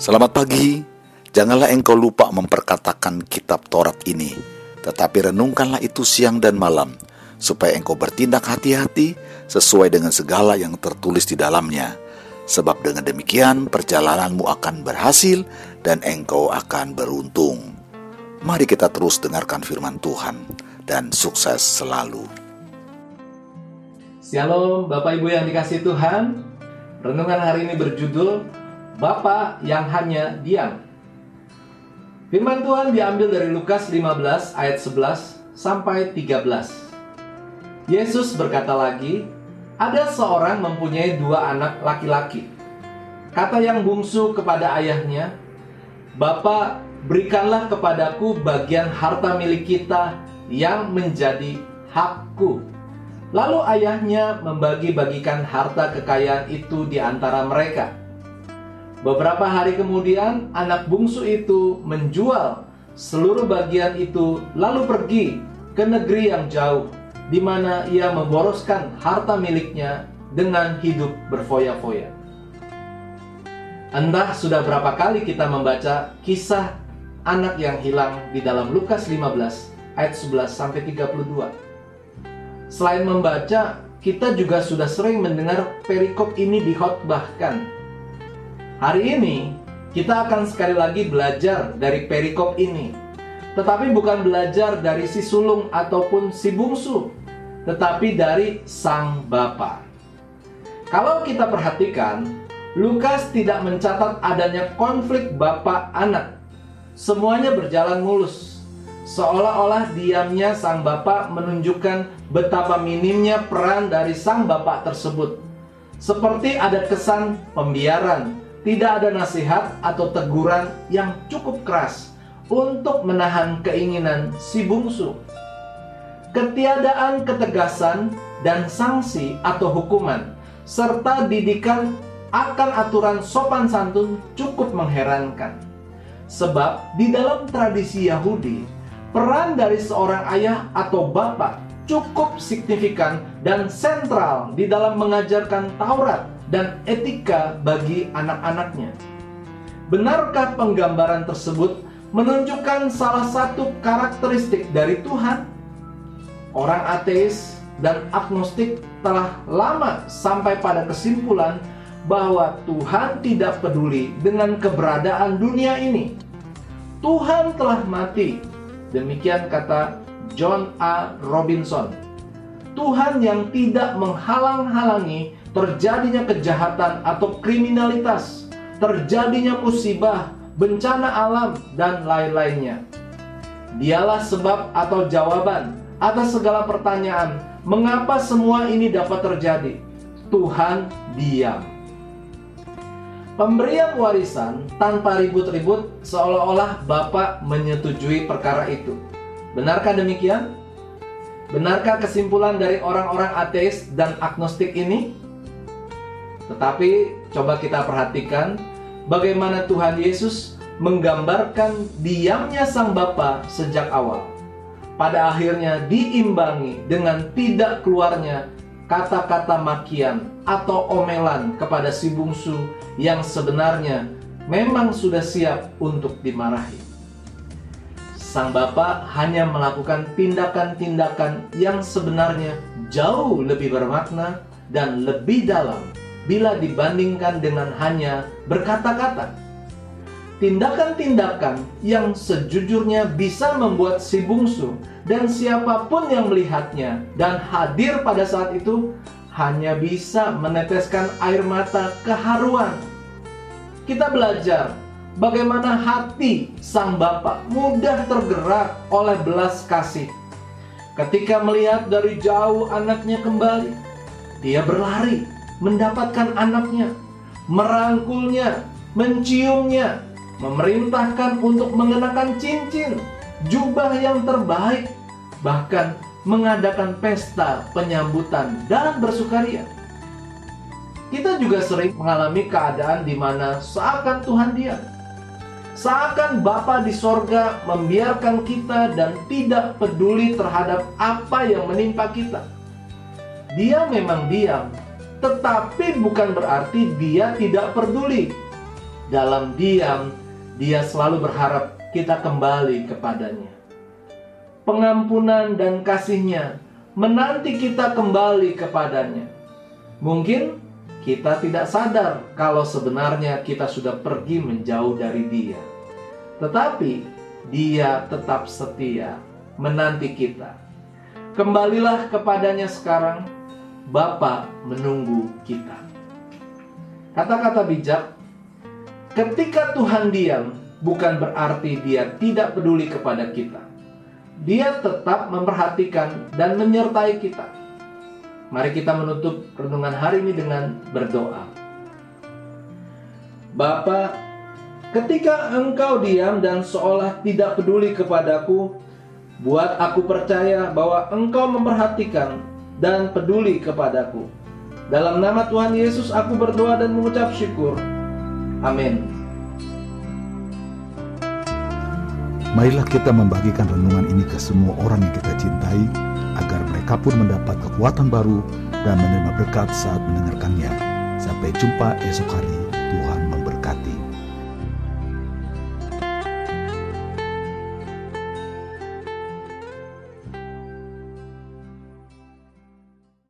Selamat pagi. Janganlah engkau lupa memperkatakan kitab Taurat ini, tetapi renungkanlah itu siang dan malam, supaya engkau bertindak hati-hati sesuai dengan segala yang tertulis di dalamnya. Sebab dengan demikian perjalananmu akan berhasil dan engkau akan beruntung. Mari kita terus dengarkan firman Tuhan dan sukses selalu. Shalom Bapak Ibu yang dikasih Tuhan Renungan hari ini berjudul Bapak yang hanya diam. Firman Tuhan diambil dari Lukas 15 ayat 11 sampai 13 Yesus berkata lagi Ada seorang mempunyai dua anak laki-laki. Kata yang bungsu kepada ayahnya Bapak berikanlah kepadaku bagian harta milik kita yang menjadi hakku Lalu ayahnya membagi-bagikan harta kekayaan itu di antara mereka. Beberapa hari kemudian, anak bungsu itu menjual seluruh bagian itu, lalu pergi ke negeri yang jauh, di mana ia memboroskan harta miliknya dengan hidup berfoya-foya. Entah sudah berapa kali kita membaca kisah anak yang hilang di dalam Lukas 15 ayat 11 sampai 32. Selain membaca, kita juga sudah sering mendengar perikop ini dikhotbahkan. Hari ini, kita akan sekali lagi belajar dari perikop ini. Tetapi bukan belajar dari si sulung ataupun si bungsu, tetapi dari sang bapa. Kalau kita perhatikan, Lukas tidak mencatat adanya konflik bapak anak. Semuanya berjalan mulus Seolah-olah diamnya sang bapak menunjukkan betapa minimnya peran dari sang bapak tersebut. Seperti ada kesan pembiaran, tidak ada nasihat atau teguran yang cukup keras untuk menahan keinginan si bungsu. Ketiadaan ketegasan dan sanksi atau hukuman serta didikan akan aturan sopan santun cukup mengherankan. Sebab di dalam tradisi Yahudi, peran dari seorang ayah atau bapak cukup signifikan dan sentral di dalam mengajarkan Taurat dan etika bagi anak-anaknya. Benarkah penggambaran tersebut menunjukkan salah satu karakteristik dari Tuhan? Orang ateis dan agnostik telah lama sampai pada kesimpulan bahwa Tuhan tidak peduli dengan keberadaan dunia ini. Tuhan telah mati Demikian kata John A. Robinson. Tuhan yang tidak menghalang-halangi terjadinya kejahatan atau kriminalitas, terjadinya musibah, bencana alam, dan lain-lainnya. Dialah sebab atau jawaban atas segala pertanyaan, mengapa semua ini dapat terjadi. Tuhan diam. Pemberian warisan tanpa ribut-ribut seolah-olah Bapak menyetujui perkara itu. Benarkah demikian? Benarkah kesimpulan dari orang-orang ateis dan agnostik ini? Tetapi coba kita perhatikan bagaimana Tuhan Yesus menggambarkan diamnya sang Bapa sejak awal. Pada akhirnya diimbangi dengan tidak keluarnya kata-kata makian atau omelan kepada si bungsu yang sebenarnya memang sudah siap untuk dimarahi. Sang bapak hanya melakukan tindakan-tindakan yang sebenarnya jauh lebih bermakna dan lebih dalam bila dibandingkan dengan hanya berkata-kata. Tindakan-tindakan yang sejujurnya bisa membuat si bungsu dan siapa pun yang melihatnya dan hadir pada saat itu hanya bisa meneteskan air mata keharuan. Kita belajar bagaimana hati sang bapak mudah tergerak oleh belas kasih. Ketika melihat dari jauh anaknya kembali, dia berlari mendapatkan anaknya, merangkulnya, menciumnya, memerintahkan untuk mengenakan cincin, jubah yang terbaik, bahkan mengadakan pesta penyambutan dan bersukaria. Kita juga sering mengalami keadaan di mana seakan Tuhan diam. Seakan Bapa di sorga membiarkan kita dan tidak peduli terhadap apa yang menimpa kita. Dia memang diam, tetapi bukan berarti dia tidak peduli. dalam diam, Dia selalu berharap kita kembali kepadanya. Pengampunan dan kasihnya menanti kita kembali kepadanya. Mungkin kita tidak sadar kalau sebenarnya kita sudah pergi menjauh dari Dia, tetapi Dia tetap setia menanti kita. Kembalilah kepadanya sekarang, Bapa menunggu kita. Kata-kata bijak, ketika Tuhan diam, bukan berarti Dia tidak peduli kepada kita. Dia tetap memperhatikan dan menyertai kita. Mari kita menutup renungan hari ini dengan berdoa. Bapa, ketika Engkau diam dan seolah tidak peduli kepadaku, buat aku percaya bahwa Engkau memperhatikan dan peduli kepadaku. Dalam nama Tuhan Yesus aku berdoa dan mengucap syukur. Amin. Marilah kita membagikan renungan ini ke semua orang yang kita cintai, agar mereka pun mendapat kekuatan baru dan menerima berkat saat mendengarkannya. Sampai jumpa esok hari.